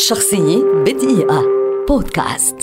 شخصية بدقيقة. بودكاست.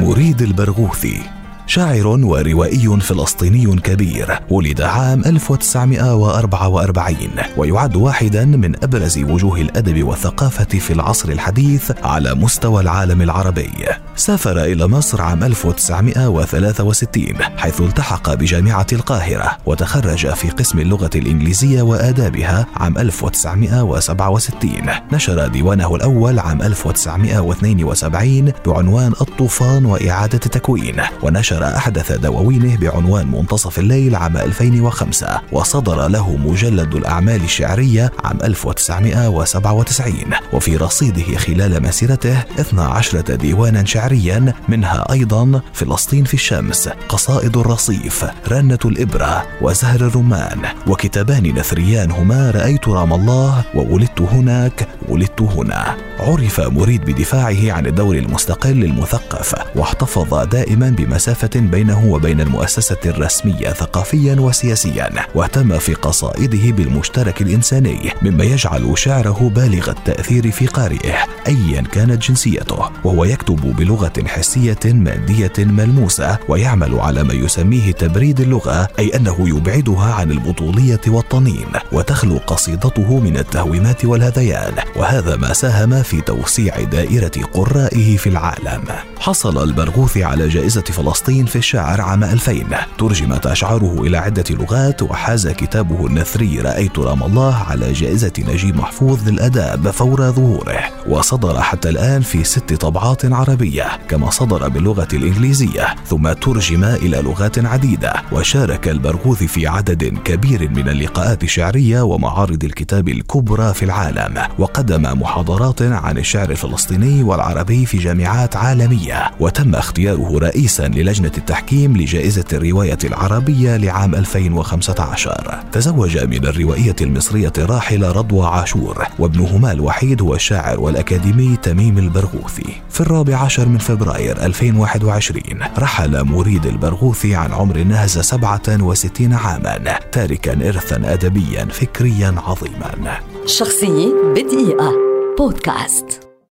مريد البرغوثي. شاعر وروائي فلسطيني كبير ولد عام 1944 ويعد واحدا من أبرز وجوه الأدب والثقافة في العصر الحديث على مستوى العالم العربي. سافر إلى مصر عام 1963 حيث التحق بجامعة القاهرة وتخرج في قسم اللغة الإنجليزية وآدابها عام 1967 نشر ديوانه الأول عام 1972 بعنوان الطوفان وإعادة تكوين ونشر أحدث دواوينه بعنوان منتصف الليل عام 2005 وصدر له مجلد الأعمال الشعرية عام 1997 وفي رصيده خلال مسيرته 12 ديوانا شعريا منها أيضا فلسطين في الشمس قصائد الرصيف رنة الإبرة وزهر الرمان وكتابان نثريان هما رأيت رام الله وولدت هناك ولدت هنا. عرف مريد بدفاعه عن الدور المستقل المثقف واحتفظ دائما بمسافة بينه وبين المؤسسة الرسمية ثقافيا وسياسيا واهتم في قصائده بالمشترك الإنساني مما يجعل شعره بالغ التأثير في قارئه أيا كانت جنسيته. وهو يكتب بلغة حسية مادية ملموسة ويعمل على ما يسميه تبريد اللغة أي أنه يبعدها عن البطولية والطنين وتخلو قصيدته من التهويمات والهذيان. وهذا ما ساهم في توسيع دائرة قرائه في العالم. حصل البرغوثي على جائزة فلسطين في الشعر عام 2000 ترجمت أشعاره إلى عدة لغات وحاز كتابه النثري رأيت رام الله على جائزة نجيب محفوظ للأداب فور ظهوره. وصدر حتى الآن في ست طبعات عربية كما صدر باللغة الإنجليزية ثم ترجم إلى لغات عديدة. وشارك البرغوثي في عدد كبير من اللقاءات الشعرية ومعارض الكتاب الكبرى في العالم وقدم محاضرات عن الشعر الفلسطيني والعربي في جامعات عالمية. وتم اختياره رئيسا للجنة التحكيم لجائزة الرواية العربية لعام 2015 تزوج من الروائية المصرية الراحلة رضوى عاشور وابنهما الوحيد هو الشاعر والأكاديمي تميم البرغوثي. في الرابع عشر من فبراير 2021 رحل مريد البرغوثي عن عمر ناهز 67 عاما تاركا إرثا أدبيا فكريا عظيما. شخصية بدقيقة. بودكاست.